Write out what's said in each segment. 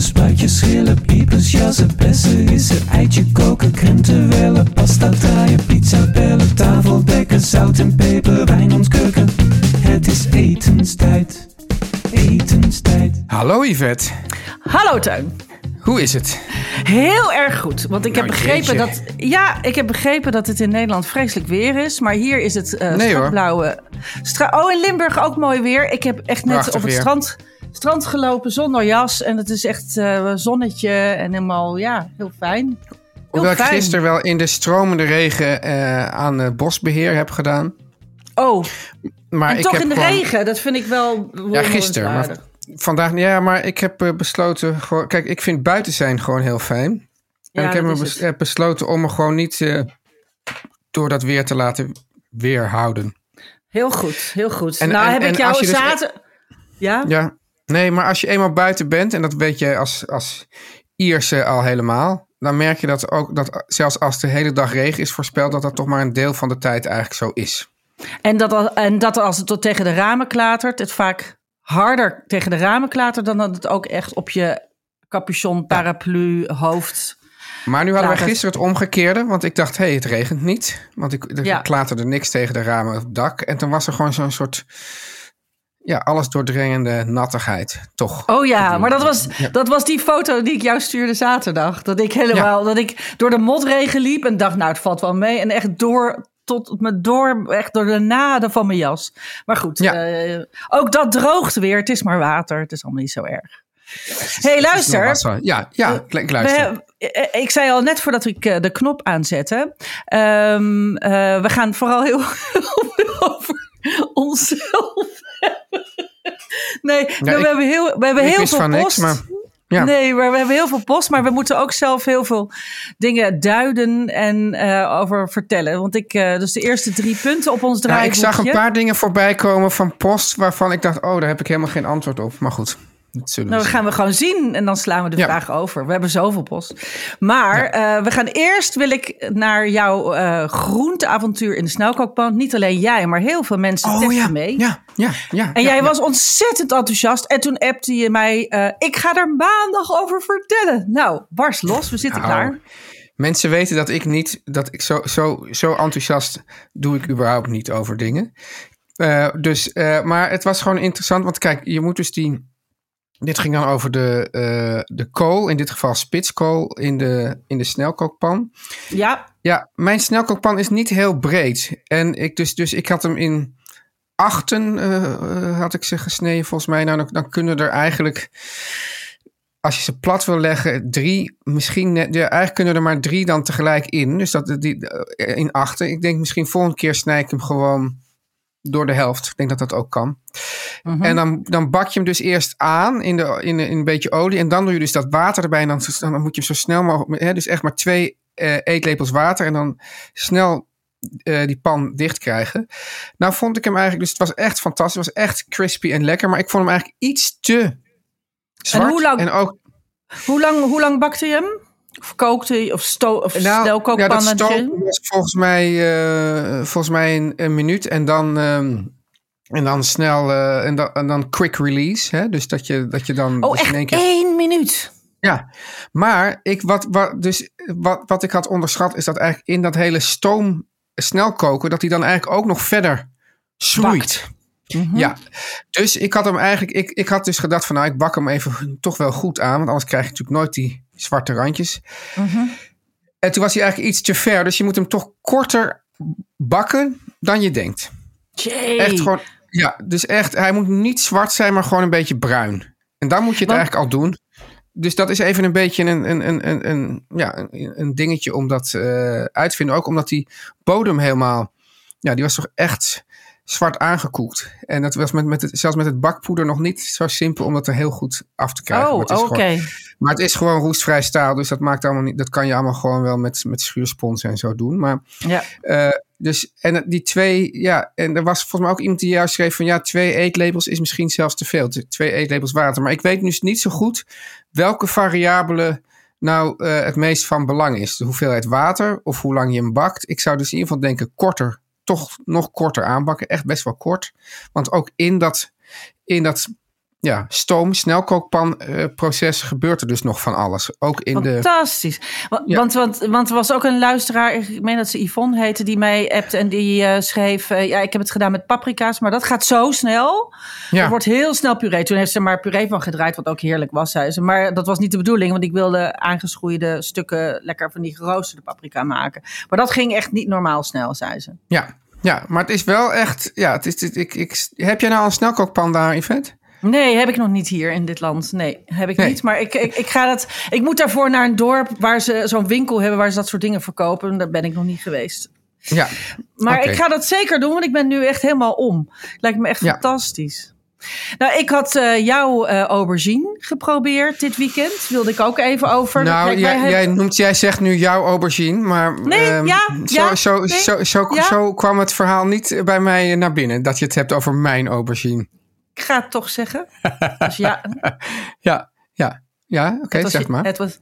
Spuitjes, schillen, piepers, jassen, bessen, rissen, eitje koken, krenten wellen, pasta draaien, pizza bellen, tafel dekken, zout en peper, wijn ontkurken. Het is etenstijd, etenstijd. Hallo Yvette, Hallo Teun. hoe is het? Heel erg goed. Want ik heb Nou, begrepen dat. Ja, ik heb begrepen dat het in Nederland vreselijk weer is. Maar hier is het eh Nee, blauwe. oh, in Limburg ook mooi weer. Ik heb echt net Prachtig op het weer. strand, strand gelopen zonder jas. En het is echt eh, zonnetje en helemaal, ja, heel fijn. Heel Hoewel ik fijn. gisteren wel in de stromende regen eh, aan het bosbeheer heb gedaan. Oh, Maar en ik toch heb in de gewoon- regen. Dat vind ik wel. Ja, gisteren. Maar vandaag, ja, maar ik heb eh, besloten. Gewoon, kijk, ik vind buiten zijn gewoon heel fijn. En Ja, ik heb, me bes- besloten om me gewoon niet eh, door dat weer te laten weerhouden. Heel goed, heel goed. En- nou en- heb ik jou dus- zaterdag. Ja? Ja, nee, maar als je eenmaal buiten bent, en dat weet je als, als Ierse al helemaal, dan merk je dat ook dat zelfs als de hele dag regen is voorspeld, dat dat toch maar een deel van de tijd eigenlijk zo is. En dat, en dat als het tot tegen de ramen klatert, het vaak harder tegen de ramen klatert dan dat het ook echt op je capuchon, paraplu, hoofd. Maar nu hadden we gisteren het omgekeerde, want ik dacht, hé, hey, het regent niet. Want ik, er Ja. klaterde niks tegen de ramen op het dak. En toen was er gewoon zo'n soort, ja, alles doordringende nattigheid, toch? Oh ja, maar dat was, dat was die foto die ik jou stuurde zaterdag. Dat ik helemaal, dat ik door de motregen liep en dacht, nou, het valt wel mee. En echt door, tot me door, echt door de naden van mijn jas. Maar goed, Ja. eh, ook dat droogt weer. Het is maar water. Het is allemaal niet zo erg. hey, Nog luister. Ja, ja, ik We luister. eh, ik zei al net voordat ik eh, de knop aanzette. eh, we gaan vooral heel, over onszelf. Nee, we, ik- hebben heel, we hebben heel veel post. niks, maar ja. Nee, maar we hebben heel veel post, maar we moeten ook zelf heel veel dingen duiden en eh, over vertellen. Want ik, eh, dus de eerste drie punten op ons Nou, ik draaiboekje. zag een paar dingen voorbij komen van post waarvan ik dacht, oh, daar heb ik helemaal geen antwoord op. Maar goed, Nou, dat gaan we gewoon zien en dan slaan we de Ja. vraag over. We hebben zoveel post. Maar eh, we gaan eerst, wil ik naar jouw eh groenteavontuur in de snelkookpan. Niet alleen jij, maar heel veel mensen Oh testen ja, mee. ja, ja, ja. En jij was ontzettend enthousiast. En toen appte je mij, eh, ik ga er maandag over vertellen. Nou, barst los, we zitten Nou, klaar. Mensen weten dat ik niet, dat ik zo, zo, zo enthousiast doe ik überhaupt niet over dingen. Dus, maar het was gewoon interessant, want kijk, je moet dus die. Dit ging dan over de, eh, de kool, in dit geval spitskool, in de, in de snelkookpan. Ja, Ja, mijn snelkookpan is niet heel breed. En ik, dus, dus ik had hem in achten, eh, eh, had ik ze gesneden volgens mij. Nou, dan, dan kunnen er eigenlijk, als je ze plat wil leggen, drie, misschien net, ja, eigenlijk kunnen er maar drie dan tegelijk in. Dus dat die in achten. Ik denk misschien volgende keer snij ik hem gewoon door de helft. Ik denk dat dat ook kan. En dan, dan bak je hem dus eerst aan in, de, in, in een beetje olie. En dan doe je dus dat water erbij. En dan, dan moet je hem zo snel mogelijk... Hè, dus echt maar twee eh, eetlepels water. En dan snel eh, die pan dicht krijgen. Nou vond ik hem eigenlijk... Dus het was echt fantastisch. Het was echt crispy en lekker. Maar ik vond hem eigenlijk iets te zwart. hoe lang- En ook... hoe lang, hoe lang bakte je hem? Of kookte je, of, sto of Nou, ja, dat snelkookpannetje? was volgens mij, eh, volgens mij een, een minuut. En dan... ehm, en dan snel, eh, en, dan, en dan quick release. Hè? Dus dat je, dat je dan oh, dus echt in één keer één minuut? Ja, maar ik, wat, wat, dus wat, wat ik had onderschat is dat eigenlijk in dat hele stoom snel koken, dat hij dan eigenlijk ook nog verder schroeit. Ja, dus ik had hem eigenlijk, ik, ik had dus gedacht van nou, ik bak hem even toch wel goed aan, want anders krijg je natuurlijk nooit die zwarte randjes. En toen was hij eigenlijk iets te ver, dus je moet hem toch korter bakken dan je denkt. Jee. Echt gewoon, ja, dus echt, hij moet niet zwart zijn, maar gewoon een beetje bruin. En dan moet je het Want- eigenlijk al doen. Dus dat is even een beetje een, een, een, een, een, ja, een, een dingetje om dat eh, uit te vinden. Ook omdat die bodem helemaal, ja, die was toch echt zwart aangekoeld. En dat was met, met het, zelfs met het bakpoeder nog niet zo simpel om dat er heel goed af te krijgen. Oh, Maar het is oké. gewoon- maar het is gewoon roestvrij staal, dus dat maakt allemaal niet. Dat kan je allemaal gewoon wel met, met schuurspons en zo doen. Maar Ja. eh, dus, en die twee, ja, en er was volgens mij ook iemand die juist schreef van ja, twee eetlepels is misschien zelfs te veel. Twee eetlepels water. Maar ik weet nu niet zo goed welke variabele nou eh, het meest van belang is. De hoeveelheid water of hoe lang je hem bakt. Ik zou dus in ieder geval denken korter, toch nog korter aanbakken. Echt best wel kort. Want ook in dat, in dat ja, stoom, snelkookpan eh, gebeurt er dus nog van alles. Ook in de... Fantastisch. Wa- Ja. Want, want, want er was ook een luisteraar, ik meen dat ze Yvonne heette, die mij appte en die eh, schreef... eh, ja, ik heb het gedaan met paprika's, maar dat gaat zo snel. Ja. Het wordt heel snel puree. Toen heeft ze er maar puree van gedraaid, wat ook heerlijk was, zei ze. Maar dat was niet de bedoeling, want ik wilde aangeschoeide stukken lekker van die geroosterde paprika maken. Maar dat ging echt niet normaal snel, zei ze. Ja, ja, maar het is wel echt. Ja, het is, het- ik, ik, heb jij nou een snelkookpan daar, Yvette? Nee, heb ik nog niet hier in dit land. Nee, heb ik Nee. niet. Maar ik, ik, ik, ga dat, ik moet daarvoor naar een dorp waar ze zo'n winkel hebben waar ze dat soort dingen verkopen. En Daar ben ik nog niet geweest. Ja. Maar ik ga dat zeker doen, want ik ben nu echt helemaal om. Lijkt me echt Ja. fantastisch. Nou, ik had eh, jouw eh, aubergine geprobeerd dit weekend. Wilde ik ook even over. Nou, jij, wij hebben- jij, noemt, jij zegt nu jouw aubergine, maar. Nee, ehm, ja, zo, ja, zo, nee, zo, zo, ja. zo kwam het verhaal niet bij mij naar binnen. Dat je het hebt over mijn aubergine. Ik ga het toch zeggen. Dus ja, Ja, ja, ja, oké, zeg maar. het, was,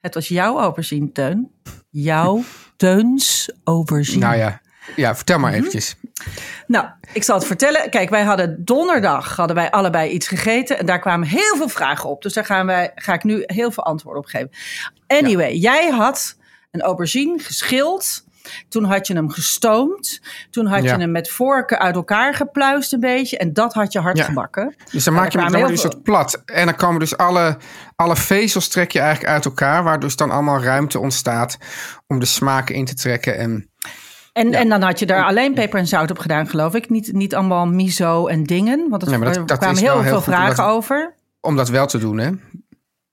het was jouw aubergine, Teun. Jouw Teuns aubergine. Nou ja, ja vertel Mhm. maar eventjes. Nou, ik zal het vertellen. Kijk, wij hadden donderdag hadden wij allebei iets gegeten. En daar kwamen heel veel vragen op. Dus daar gaan wij, ga ik nu heel veel antwoorden op geven. Anyway, jij had een aubergine geschild. Toen had je hem gestoomd. Toen had Ja. je hem met vorken uit elkaar gepluist een beetje. En dat had je hard Ja. gebakken. Dus dan maak je hem dus heel het plat. En dan komen dus alle, alle vezels trek je eigenlijk uit elkaar. Waar dus dan allemaal ruimte ontstaat om de smaken in te trekken. En En, en dan had je daar alleen peper en zout op gedaan, geloof ik. Niet, niet allemaal miso en dingen. Want het, Ja, dat- er kwamen heel veel heel goed, vragen over. om dat wel te doen, hè?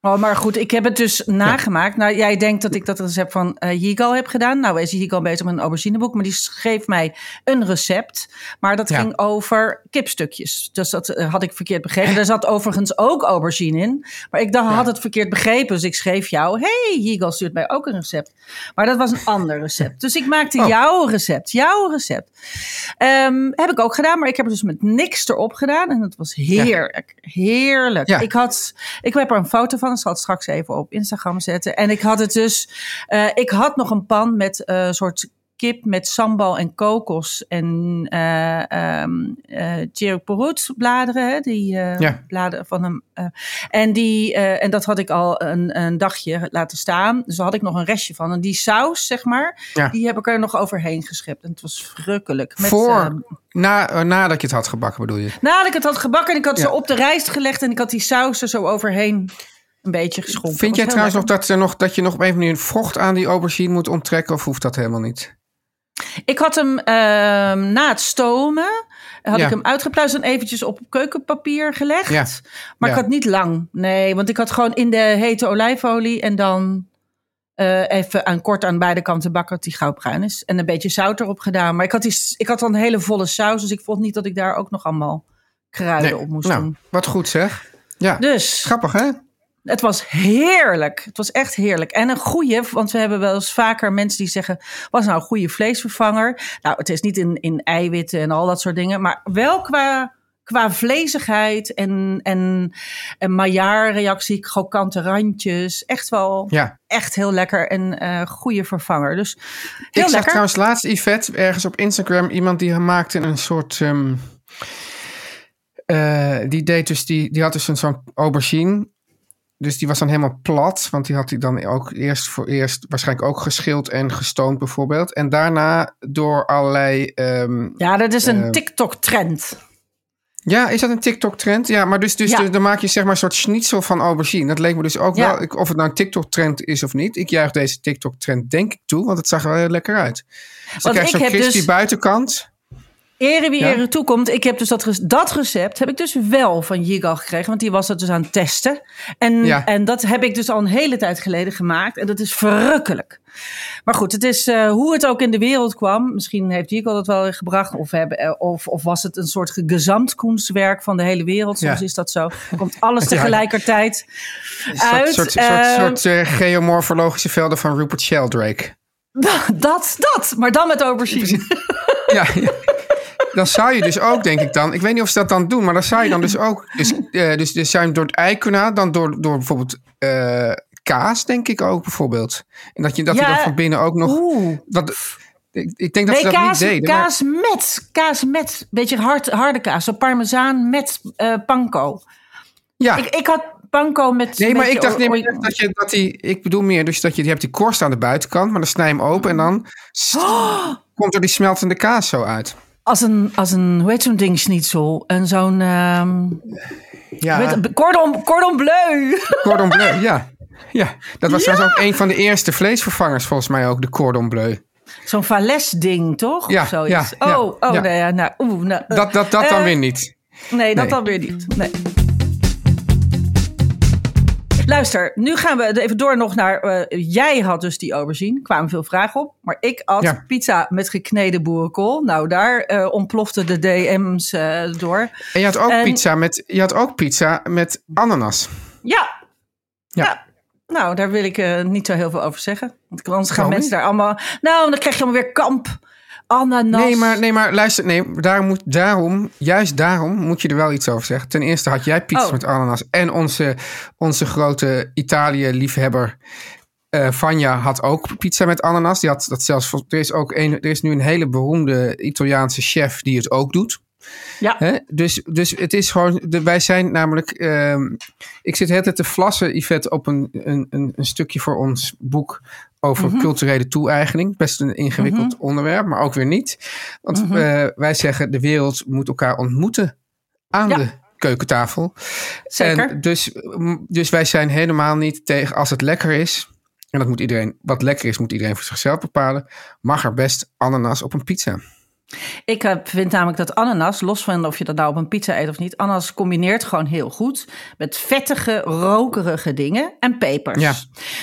Oh, maar goed, ik heb het dus nagemaakt. Nou, jij denkt dat ik dat recept van eh Yigal heb gedaan. Nou is Yigal bezig met een aubergineboek. Maar die schreef mij een recept. Maar dat Ja. ging over kipstukjes. Dus dat eh, had ik verkeerd begrepen. Er zat overigens ook aubergine in. Maar ik dacht, had het verkeerd begrepen. Dus ik schreef jou. hey, Yigal stuurt mij ook een recept. Maar dat was een ander recept. Dus ik maakte Oh. jouw recept. Jouw recept. Ehm, heb ik ook gedaan. Maar ik heb er dus met niks erop gedaan. En het was heerlijk. Heerlijk. Ik had... Ik heb er een foto van. Ik zal het straks even op Instagram zetten. En ik had het dus. eh, ik had nog een pan met een soort kip met sambal en kokos en eh eh cherryporut bladeren, hè, die eh, Ja. bladeren van hem. eh, en die eh, en dat had ik al een, een dagje laten staan. Dus daar had ik nog een restje van. En die saus, zeg maar, Ja. die heb ik er nog overheen geschept. En het was verrukkelijk. Met, Voor, eh, na, eh, nadat je het had gebakken, bedoel je? nadat ik het had gebakken en ik had Ja. ze op de rijst gelegd en ik had die saus er zo overheen een beetje geschonken. Vind jij trouwens nog dat, er nog dat je nog op een manier vocht aan die aubergine moet onttrekken? Of hoeft dat helemaal niet? Ik had hem ehm, na het stomen, had Ja. ik hem uitgepluist en eventjes op keukenpapier gelegd. Ja. Maar Ja. ik had niet lang. Nee, want ik had gewoon in de hete olijfolie en dan eh, even aan kort aan beide kanten bakken, die goudbruin is. En een beetje zout erop gedaan. Maar ik had, die, ik had dan een hele volle saus, dus ik vond niet dat ik daar ook nog allemaal kruiden op moest nou, doen. wat goed zeg. Ja, Dus grappig hè? Het was heerlijk. Het was echt heerlijk. En een goede, want we hebben wel eens vaker mensen die zeggen: was nou een goede vleesvervanger? Nou, het is niet in, in eiwitten en al dat soort dingen, maar wel qua, qua vlezigheid en, en, en maillard-reactie, krokante randjes. Echt wel Ja. echt heel lekker en eh goede vervanger. Dus heel ik zag lekker. trouwens laatst Yvette ergens op Instagram iemand die maakte een soort. ehm, eh, die deed dus die, die had dus een zo'n aubergine. Dus die was dan helemaal plat. Want die had hij dan ook eerst voor eerst waarschijnlijk ook geschild en gestoomd bijvoorbeeld. En daarna door allerlei. ehm, Ja, dat is een Eh, TikTok-trend. Ja, is dat een TikTok-trend? Ja, maar dus, dus, Ja. dus dan maak je zeg maar een soort schnitzel van aubergine. Dat leek me dus ook Ja. wel, ik- of het nou een TikTok-trend is of niet. Ik juich deze TikTok-trend denk ik toe, want het zag er wel heel lekker uit. Dus Want krijg je ik zo'n heb crispy dus- buitenkant. Ere wie Ja. ere toekomt. Ik heb dus dat, dat recept heb ik dus wel van Jigal gekregen. Want die was dat dus aan het testen. En, Ja. en dat heb ik dus al een hele tijd geleden gemaakt. En dat is verrukkelijk. Maar goed, het is eh, hoe het ook in de wereld kwam. Misschien heeft Jigal dat wel gebracht. Of, hebben, eh, of, of was het een soort gezamtkunstwerk van de hele wereld. Soms Ja. is dat zo. Er komt alles tegelijkertijd Een soort, uit. soort, soort, Eh, soort geomorfologische velden van Rupert Sheldrake. dat, dat. Maar dan met aubergine. Ja. Dan zou je dus ook, denk ik dan... Ik weet niet of ze dat dan doen, maar dan zou je dan dus ook... Dus, eh, dus, dus hem door het ei kunnen dan door, door bijvoorbeeld eh, kaas, denk ik ook bijvoorbeeld. En dat je dat Ja. je dan van binnen ook nog... Oeh. Ik, ik denk dat Nee, ze dat kaas, niet deden. maar- kaas met. Kaas met. Beetje hard, harde kaas. Zo parmezaan met eh panko. ja. Ik, ik had panko met. Nee, maar ik dacht nee, maar dat je dat die. Ik bedoel meer dus dat je, je hebt die korst aan de buitenkant, maar dan snij je hem open en dan st- komt er die smeltende kaas zo uit. Als een, als een, hoe heet zo'n ding, schnitzel? En zo'n, ehm Ja, cordon, cordon bleu. cordon bleu. Ja, ja. Dat was trouwens ook een van de eerste vleesvervangers volgens mij ook de cordon bleu. Zo'n vales ding, toch? Ja, Of zoiets. ja, ja, oh, oh ja. nee, ja, nou, oeh, nou, Dat dat dat dan eh, weer niet. Nee, dat Nee. dan weer niet. Nee. Luister, nu gaan we even door nog naar... eh, jij had dus die aubergine, kwamen veel vragen op. Maar ik had Ja. pizza met gekneden boerenkool. Nou, daar eh, ontplofte de DM's eh, door. En je had ook En- pizza met je had ook pizza met ananas. Ja. Ja. ja. Nou, daar wil ik niet zo heel veel over zeggen. Want anders gaan mensen daar allemaal... Nou, dan krijg je allemaal weer kamp. Ananas. Nee, maar, nee, maar luister, nee, daar moet, daarom, juist daarom moet je er wel iets over zeggen. Ten eerste had jij pizza Oh. met ananas en onze, onze grote Italië-liefhebber eh Vanja had ook pizza met ananas. Die had dat zelfs, er is, ook een, er is nu een hele beroemde Italiaanse chef die het ook doet. Ja. Hè? Dus, dus het is gewoon, de, wij zijn namelijk, ehm, ik zit het te vlassen, Yvette, op een, een, een, stukje voor ons boek over Mhm. culturele toe-eigening. Best een ingewikkeld onderwerp, maar ook weer niet. Want Mhm. eh, wij zeggen, de wereld moet elkaar ontmoeten aan Ja. de keukentafel. Zeker. En dus, mm, dus wij zijn helemaal niet tegen als het lekker is. En dat moet iedereen, wat lekker is, moet iedereen voor zichzelf bepalen. Mag er best ananas op een pizza. Ik eh, vind namelijk dat ananas, los van of je dat nou op een pizza eet of niet, ananas combineert gewoon heel goed met vettige, rokerige dingen en pepers. Ja.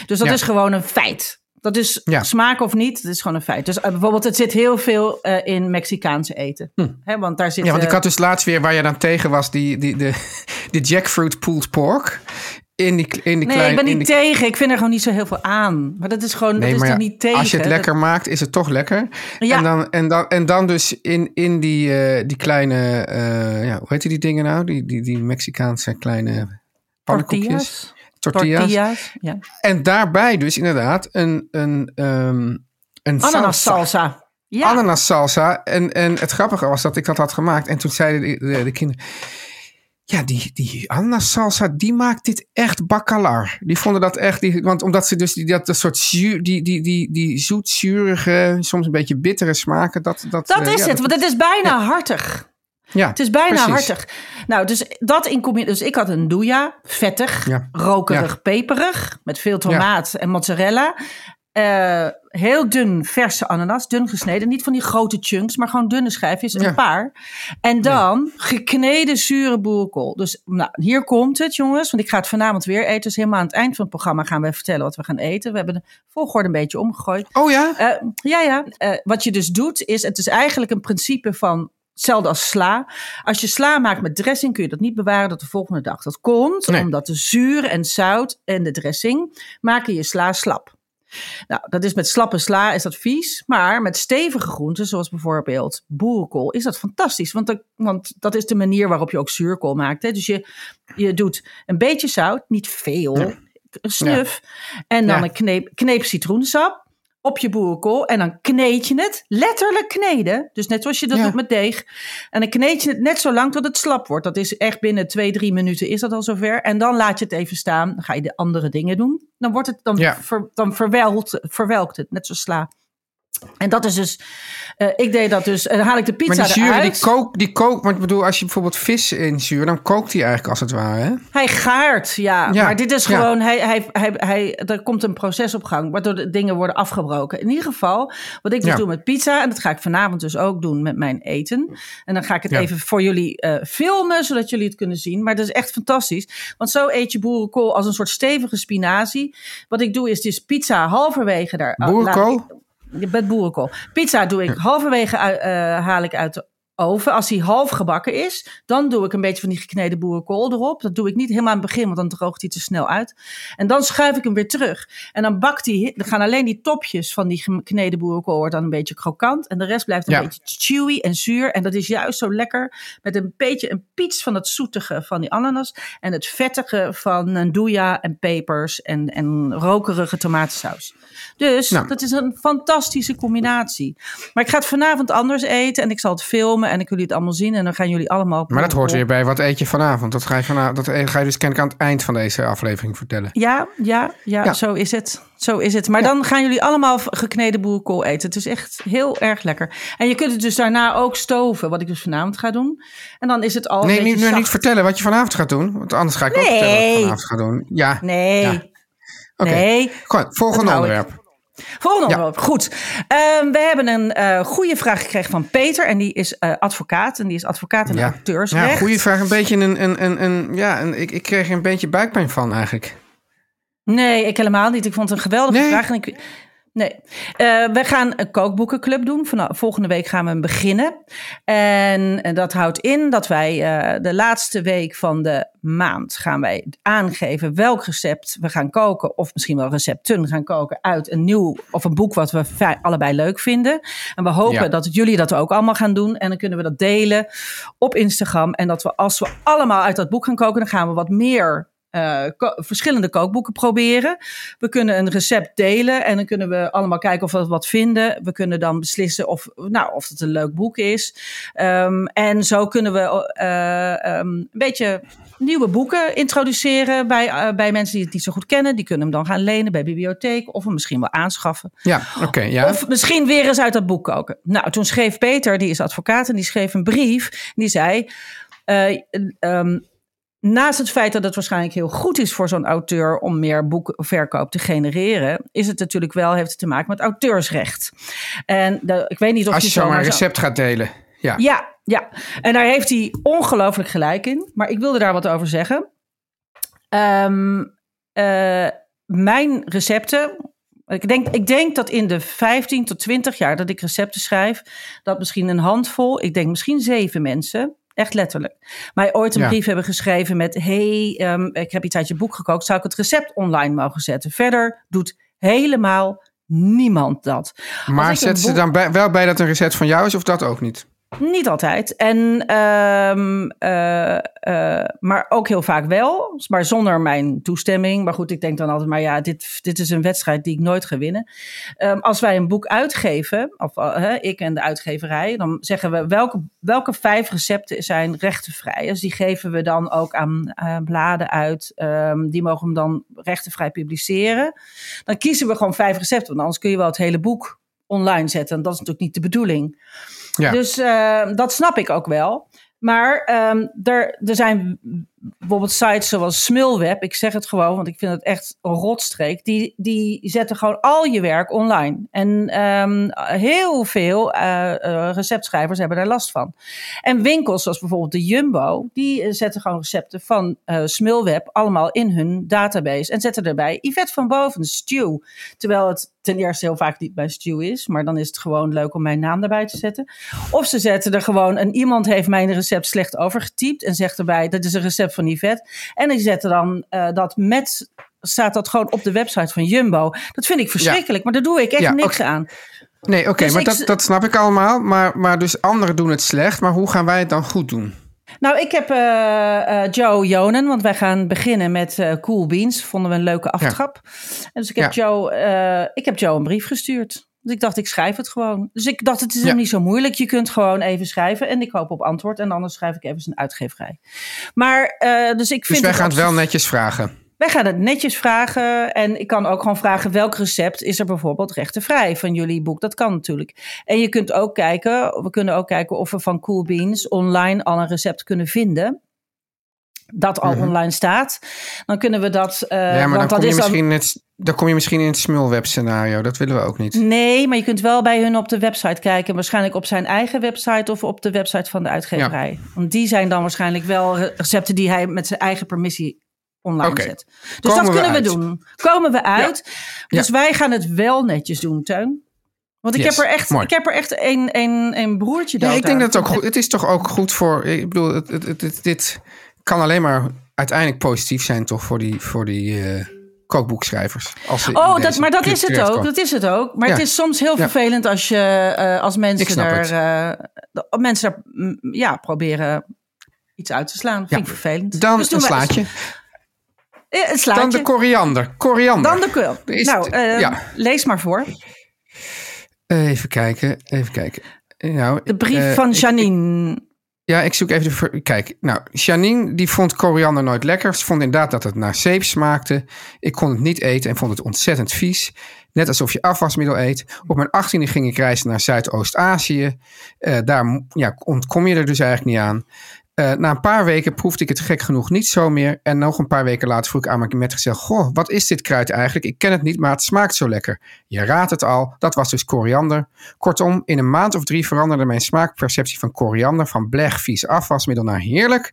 Dus dat Ja. is gewoon een feit. Dat is Ja. smaak of niet, dat is gewoon een feit. Dus eh, bijvoorbeeld, het zit heel veel eh, in Mexicaanse eten. Hè, want daar zit. Hm. Ja, want ik had dus laatst weer waar je dan tegen was, die, die, de, de jackfruit pulled pork. In die, in die Nee, kleine, ik ben niet die- tegen. Ik vind er gewoon niet zo heel veel aan. Maar dat is gewoon, Nee, dat is ja, niet tegen. als je het lekker maakt, is het toch lekker. Ja. En, dan, en, dan, en dan dus in, in die, eh, die kleine, eh, ja, hoe heet die dingen nou? Die, die, die Mexicaanse kleine pannenkoekjes. Tortillas. Tortillas. Tortillas. Ja. En daarbij dus inderdaad een, een, ehm een Ananas salsa. salsa. Ja. Ananas salsa. En, en het grappige was dat ik dat had gemaakt. En toen zeiden de, de, de kinderen... Ja, die, die ananas salsa, die maakt dit echt bakkalar. Die vonden dat echt... Die, want omdat ze dus die, dat, dat soort zuur, die, die, die, die zoet-zurige, soms een beetje bittere smaken... Dat, dat, Dat eh, is ja, het, want het is bijna hartig. Ja, Het is bijna precies. hartig. Nou, dus dat in combinatie. Dus ik had een douja, vettig, Ja. rokerig, peperig, met veel tomaat en mozzarella. Eh, heel dun verse ananas, dun gesneden. Niet van die grote chunks, maar gewoon dunne schijfjes, een Ja. paar. En dan gekneden zure boerenkool. Dus nou, hier komt het, jongens. Want ik ga het vanavond weer eten. Dus helemaal aan het eind van het programma gaan we vertellen wat we gaan eten. We hebben de volgorde een beetje omgegooid. Oh ja? Eh, ja, ja. Eh, wat je dus doet, is het is eigenlijk een principe van hetzelfde als sla. Als je sla maakt met dressing, kun je dat niet bewaren tot de volgende dag. Dat komt Nee. omdat de zuur en zout en de dressing maken je sla slap. Nou, dat is met slappe sla is dat vies, maar met stevige groenten, zoals bijvoorbeeld boerenkool, is dat fantastisch. Want, dat- want dat is de manier waarop je ook zuurkool maakt. Hè? Dus je, je doet een beetje zout, niet veel, een snuf, en dan Ja. een kneep, kneep citroensap op je boerenkool en dan kneed je het, letterlijk kneden. Dus net zoals je dat Ja. doet met deeg. En dan kneed je het net zo lang tot het slap wordt. Dat is echt binnen twee, drie minuten is dat al zover. En dan laat je het even staan. Dan ga je de andere dingen doen. Dan wordt het, dan, Ja. ver- dan verwelkt, verwelkt het, net zoals sla. En dat is dus, eh, ik deed dat dus, en dan haal ik de pizza Maar die zuur, eruit. die kook, die kook, want ik bedoel, als je bijvoorbeeld vis in zuur, dan kookt die eigenlijk als het ware. Hè? Hij gaart, ja. Ja, Maar dit is ja. gewoon, hij, hij, hij, hij, er komt een proces op gang, waardoor de dingen worden afgebroken. In ieder geval, wat ik dus Ja. doe met pizza, en dat ga ik vanavond dus ook doen met mijn eten. En dan ga ik het even voor jullie eh, filmen, zodat jullie het kunnen zien. Maar dat is echt fantastisch. Want zo eet je boerenkool als een soort stevige spinazie. Wat ik doe is dus pizza halverwege daar. Boerenkool? Met boerenkool. Pizza doe ik halverwege uit- eh, haal ik uit de oven. Als die half gebakken is, dan doe ik een beetje van die gekneden boerenkool erop. Dat doe ik niet helemaal aan het begin, want dan droogt hij te snel uit. En dan schuif ik hem weer terug. En dan bakt hij, dan gaan alleen die topjes van die gekneden boerenkool dan een beetje krokant. En de rest blijft een Ja. beetje chewy en zuur. En dat is juist zo lekker met een beetje een piets van het zoetige van die ananas. En het vettige van andouja en pepers en, en rokerige tomatensaus. Dus Nou. dat is een fantastische combinatie. Maar ik ga het vanavond anders eten en ik zal het filmen en ik wil het allemaal zien. En dan gaan jullie allemaal... Maar dat hoort weer bij wat eet je vanavond. Dat ga je, vanavond, dat ga je dus kennelijk aan het eind van deze aflevering vertellen. Ja, ja, ja, Ja. zo is het. Zo is het. Maar dan gaan jullie allemaal gekneden boerenkool eten. Het is echt heel erg lekker. En je kunt het dus daarna ook stoven, wat ik dus vanavond ga doen. En dan is het al Nee, een nu, niet vertellen wat je vanavond gaat doen. Want anders ga ik ook vertellen wat ik vanavond ga doen. Ja. Nee, Ja. Oké. nee. Volgende hou onderwerp. Volgende Ja. onderwerp. Goed. Ehm, we hebben een eh goede vraag gekregen van Peter. En die is eh, advocaat. En die is advocaat in Ja, auteursrecht. ja goede vraag. Een beetje een... een, een, een ja, een, ik, ik kreeg er een beetje buikpijn van eigenlijk. Nee, ik helemaal niet. Ik vond het een geweldige Nee? vraag. En ik, nee. Eh, we gaan een kookboekenclub doen. Vanaf, volgende week gaan we beginnen. En, en dat houdt in dat wij eh, de laatste week van de maand gaan wij aangeven welk recept we gaan koken. Of misschien wel recepten gaan koken uit een nieuw of een boek wat we allebei leuk vinden. En we hopen Ja. dat jullie dat ook allemaal gaan doen. En dan kunnen we dat delen op Instagram. En dat we als we allemaal uit dat boek gaan koken, dan gaan we wat meer eh, ko- verschillende kookboeken proberen. We kunnen een recept delen en dan kunnen we allemaal kijken of we wat vinden. We kunnen dan beslissen of, nou, of het een leuk boek is. Ehm, en zo kunnen we eh, ehm, een beetje nieuwe boeken introduceren bij, eh, bij mensen die het niet zo goed kennen. Die kunnen hem dan gaan lenen bij bibliotheek of hem misschien wel aanschaffen. Ja, oké. ja. Of misschien weer eens uit dat boek koken. Nou, toen schreef Peter, die is advocaat, en die schreef een brief. En die zei. eh, ehm, Naast het feit dat het waarschijnlijk heel goed is voor zo'n auteur om meer boekverkoop te genereren, is het natuurlijk wel, heeft het te maken met auteursrecht. En de, ik weet niet of Als je zo zomaar een recept gaat delen. Ja. ja, ja. En daar heeft hij ongelooflijk gelijk in. Maar ik wilde daar wat over zeggen. Ehm, eh, mijn recepten. Ik denk, ik denk dat in de 15 tot 20 jaar dat ik recepten schrijf, dat misschien een handvol, ik denk misschien zeven mensen, echt letterlijk, mij ooit een Ja. brief hebben geschreven met: Hey, ehm, ik heb iets uit je boek gekookt, zou ik het recept online mogen zetten? Verder doet helemaal niemand dat. Maar ik een zet ze dan bij, wel bij dat een recept van jou is of dat ook niet? Niet altijd. En, ehm, eh, eh, maar ook heel vaak wel. Maar zonder mijn toestemming. Maar goed, ik denk dan altijd, maar ja, dit, dit is een wedstrijd die ik nooit ga winnen. Ehm, als wij een boek uitgeven, of eh, ik en de uitgeverij, dan zeggen we welke, welke vijf recepten zijn rechtenvrij. Dus die geven we dan ook aan bladen uit. Ehm, die mogen hem dan rechtenvrij publiceren. Dan kiezen we gewoon vijf recepten. Want anders kun je wel het hele boek online zetten. En dat is natuurlijk niet de bedoeling. Ja. Dus eh, dat snap ik ook wel. Maar ehm, er, er zijn bijvoorbeeld sites zoals Smulweb, ik zeg het gewoon, want ik vind het echt een rotstreek. Die, die zetten gewoon al je werk online. En ehm, heel veel eh, eh, receptschrijvers hebben daar last van. En winkels zoals bijvoorbeeld de Jumbo, die eh, zetten gewoon recepten van eh Smulweb allemaal in hun database. En zetten erbij Yvette van Boven, Stew. Terwijl het ten eerste heel vaak niet bij Stew is, maar dan is het gewoon leuk om mijn naam erbij te zetten. Of ze zetten er gewoon, en iemand heeft mijn recept slecht overgetypt en zegt erbij, dat is een recept van Yvette. En die zetten dan eh, dat met, staat dat gewoon op de website van Jumbo. Dat vind ik verschrikkelijk, maar daar doe ik echt Ja, niks aan. Nee, oké, Dus maar ik dat, dat snap ik allemaal. Maar, maar dus anderen doen het slecht. Maar hoe gaan wij het dan goed doen? Nou, ik heb eh, eh, Joe Jonen, want wij gaan beginnen met Cool Beans. Vonden we een leuke aftrap. En dus ik heb, Ja. Joe, ik heb Joe een brief gestuurd. Dus ik dacht, ik schrijf het gewoon. Dus ik dacht, het is Ja. niet zo moeilijk. Je kunt gewoon even schrijven en ik hoop op antwoord. En anders schrijf ik even zijn uitgeverij. Maar, eh, dus ik Dus vind wij het gaan het wel netjes vragen. Wij gaan het netjes vragen. En ik kan ook gewoon vragen welk recept is er bijvoorbeeld rechtenvrij van jullie boek. Dat kan natuurlijk. En je kunt ook kijken, we kunnen ook kijken of we van Cool Beans online al een recept kunnen vinden. Dat al Mhm. online staat. Dan kunnen we dat. eh, ja, maar want dan dat kom, je is dan- misschien in het, dan kom je misschien in het smulweb scenario. Dat willen we ook niet. Nee, maar je kunt wel bij hun op de website kijken. Waarschijnlijk op zijn eigen website of op de website van de uitgeverij. Want die zijn dan waarschijnlijk wel recepten die hij met zijn eigen permissie online zet. Dus Komen dat we kunnen we doen. Komen we uit. Dus Ja. wij gaan het wel netjes doen, Teun. Want ik Yes, heb er echt, mooi. ik heb er echt een, een, een broertje Ja, dood ik denk dat het ook goed Het is toch ook goed voor. Ik bedoel, het- dit kan alleen maar uiteindelijk positief zijn, toch, voor die, voor die eh, kookboekschrijvers. Als ze Oh, dat, maar dat is het ook. Dat is het ook. Maar Ja. het is soms heel Ja. vervelend als je eh, als mensen eh, de- mensen er mm, ja, proberen iets uit te slaan. Vind Ja. ik vervelend. Dan Dus een slaatje. Een slaatje. Dan de koriander. Koriander. Dan de kul. Nou, eh, ja. lees maar voor. Even kijken, even kijken. Nou, De brief van ik- Janine. Ja, ik zoek even de... Kijk, nou, Janine die vond koriander nooit lekker. Ze vond inderdaad dat het naar zeep smaakte. Ik kon het niet eten en vond het ontzettend vies. Net alsof je afwasmiddel eet. Op mijn 18e ging ik reizen naar Zuidoost-Azië. Eh, daar ja, ontkom je er dus eigenlijk niet aan. Eh, na een paar weken proefde ik het gek genoeg niet zo meer. En nog een paar weken later vroeg ik aan mijn metgezel... Goh, wat is dit kruid eigenlijk? Ik ken het niet, maar het smaakt zo lekker. Je raadt het al, dat was dus koriander. Kortom, in een maand of drie veranderde mijn smaakperceptie van koriander... van blech, vies afwasmiddel naar heerlijk.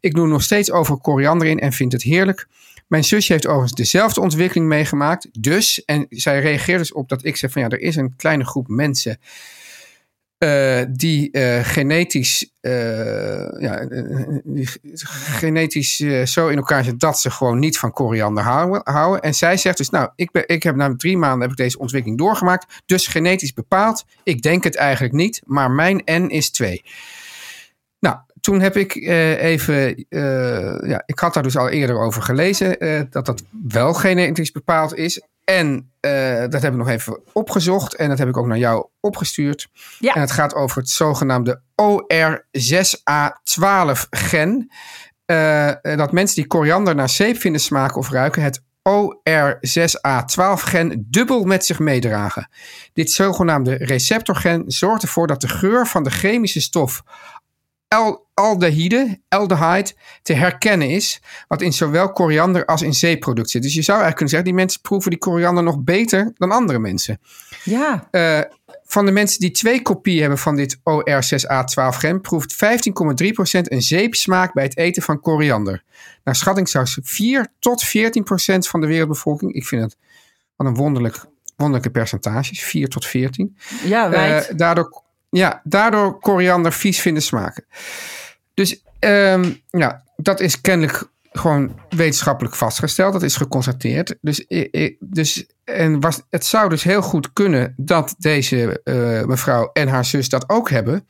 Ik doe nog steeds over koriander in en vind het heerlijk. Mijn zusje heeft overigens dezelfde ontwikkeling meegemaakt. Dus, en zij reageerde dus op dat ik zei van... ja, er is een kleine groep mensen... eh, die eh, genetisch, eh, ja, eh, die genetisch eh, zo in elkaar zitten dat ze gewoon niet van koriander houden. En zij zegt dus, nou, ik, ben, ik heb na drie maanden heb ik deze ontwikkeling doorgemaakt. Dus genetisch bepaald. Ik denk het eigenlijk niet, maar mijn N is 2. Nou, toen heb ik eh, even, eh, ja, ik had daar dus al eerder over gelezen, eh, dat dat wel genetisch bepaald is. En eh, dat heb ik nog even opgezocht en dat heb ik ook naar jou opgestuurd. Ja. En het gaat over het zogenaamde OR6A12-gen. Eh, dat mensen die koriander naar zeep vinden smaken of ruiken, het OR6A12-gen dubbel met zich meedragen. Dit zogenaamde receptorgen zorgt ervoor dat de geur van de chemische stof al- aldehyde, aldehyde, te herkennen is. Wat in zowel koriander als in zeeproduct zit. Dus je zou eigenlijk kunnen zeggen, die mensen proeven die koriander nog beter dan andere mensen. Ja. Eh, van de mensen die twee kopieën hebben van dit OR6A12-gen, proeft 15,3% een zeepsmaak bij het eten van koriander. Naar schatting zou 4 tot 14% van de wereldbevolking, ik vind het wat een wonderlijk, wonderlijke percentages, 4 tot 14, Ja, eh, daardoor, ja, daardoor koriander vies vinden smaken. Dus ja, dat is kennelijk gewoon wetenschappelijk vastgesteld. Dat is geconstateerd. Dus, dus, en was, het zou dus heel goed kunnen dat deze eh, mevrouw en haar zus dat ook hebben.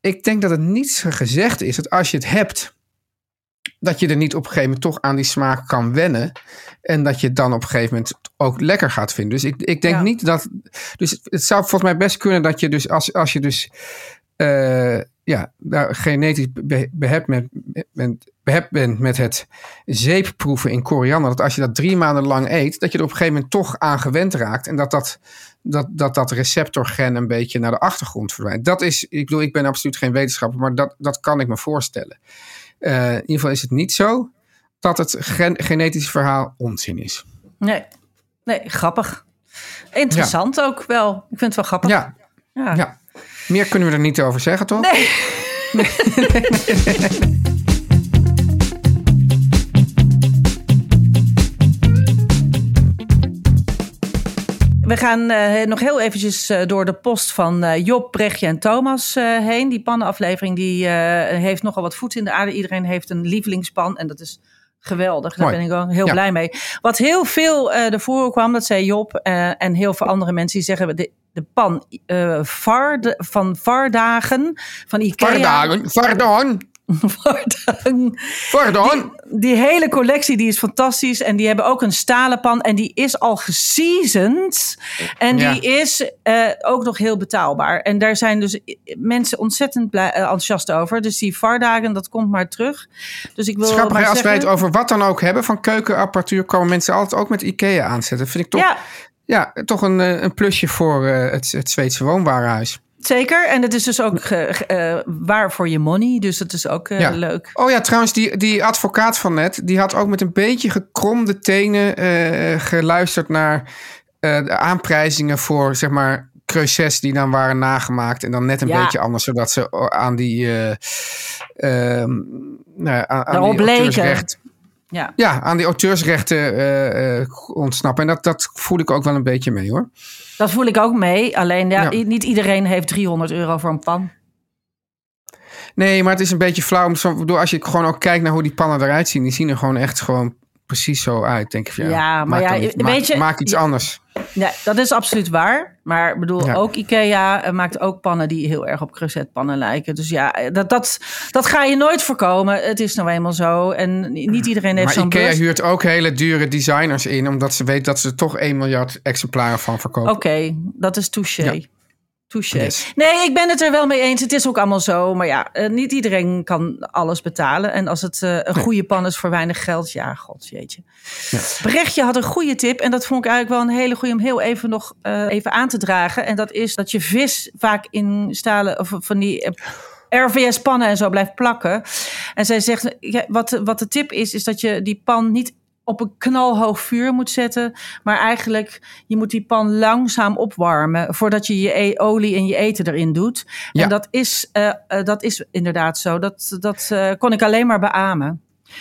Ik denk dat het niet gezegd is dat als je het hebt, dat je er niet op een gegeven moment toch aan die smaak kan wennen. En dat je het dan op een gegeven moment ook lekker gaat vinden. Dus ik, ik denk Ja. niet dat. Dus het zou volgens mij best kunnen dat je dus als, als je dus. eh, ja, daar genetisch be- behept, met, bent, behept bent met het zeepproeven in koriander. Dat als je dat drie maanden lang eet, dat je er op een gegeven moment toch aan gewend raakt. En dat dat, dat, dat, dat receptorgen een beetje naar de achtergrond verdwijnt. Dat is, ik bedoel, ik ben absoluut geen wetenschapper, maar dat, dat kan ik me voorstellen. Eh, in ieder geval is het niet zo dat het gen- genetische verhaal onzin is. Nee. nee, grappig. Interessant ook wel. Ik vind het wel grappig. Ja, Ja. ja. Meer kunnen we er niet over zeggen, toch? Nee. We gaan eh, nog heel eventjes eh, door de post van eh, Job, Brechtje en Thomas heen. Die pannenaflevering die, eh, heeft nogal wat voet in de aarde. Iedereen heeft een lievelingspan en dat is geweldig. Daar Mooi. ben ik ook heel Ja. blij mee. Wat heel veel eh ervoor kwam, dat zei Job eh, en heel veel andere mensen die zeggen... de, de pan eh, van Vardagen, van Ikea... Vardagen, Vardagen. Pardon. Pardon? Die hele collectie die is fantastisch. En die hebben ook een stalen pan. En die is al geseasoned. En Ja. die is eh, ook nog heel betaalbaar. En daar zijn dus mensen ontzettend blij, eh, enthousiast over. Dus die vardagen, dat komt maar terug. Dus ik wil Schappig, maar als wij het zeggen- over wat dan ook hebben van keukenapparatuur, komen mensen altijd ook met IKEA aanzetten. Vind ik toch, ja. Ja, toch een, eh, een plusje voor eh, het, het Zweedse woonwarenhuis. zeker. En het is dus ook eh, waar voor je money. Dus dat is ook Ja. leuk. Oh ja, trouwens, die, die advocaat van net, die had ook met een beetje gekromde tenen geluisterd naar de aanprijzingen voor, zeg maar, creuses die dan waren nagemaakt. En dan net een Ja. beetje anders, zodat ze aan die, ja, aan, aan die leken. Ja. Ja, aan die auteursrechten eh, ontsnappen. En dat, dat voel ik ook wel een beetje mee hoor. Dat voel ik ook mee. Alleen ja, niet iedereen heeft 300 euro voor een pan. Nee, maar het is een beetje flauw. om zo- Als je gewoon ook kijkt naar hoe die pannen eruit zien. Die zien er gewoon echt gewoon precies zo uit. Denk ik van, ja, Ja, maar maak ja, dan iets- weet maak, je- maak iets ja. anders. Ja, dat is absoluut waar. Maar ik bedoel, Ja. ook IKEA eh, maakt ook pannen die heel erg op cruzetpannen lijken. Dus ja, dat, dat, dat ga je nooit voorkomen. Het is nou eenmaal zo. En niet iedereen heeft Maar zo'n Ikea beurs. huurt ook hele dure designers in. Omdat ze weet dat ze er toch 1 miljard exemplaren van verkopen. Oké, dat is touché. Ja. Touché. Yes. Nee, ik ben het er wel mee eens. Het is ook allemaal zo. Maar ja, eh, niet iedereen kan alles betalen. En als het eh, een goede pan is voor weinig geld, ja, god jeetje. Brechtje had een goede tip. En dat vond ik eigenlijk wel een hele goede om heel even nog eh, even aan te dragen. En dat is dat je vis vaak in stalen of van die. RVS-pannen en zo blijft plakken. En zij zegt, ja, wat, wat de tip is, is dat je die pan niet op een knalhoog vuur moet zetten. Maar eigenlijk, je moet die pan langzaam opwarmen... voordat je je e- olie en je eten erin doet. Ja. En dat is, eh, eh, dat is inderdaad zo. Dat, dat eh, kon ik alleen maar beamen.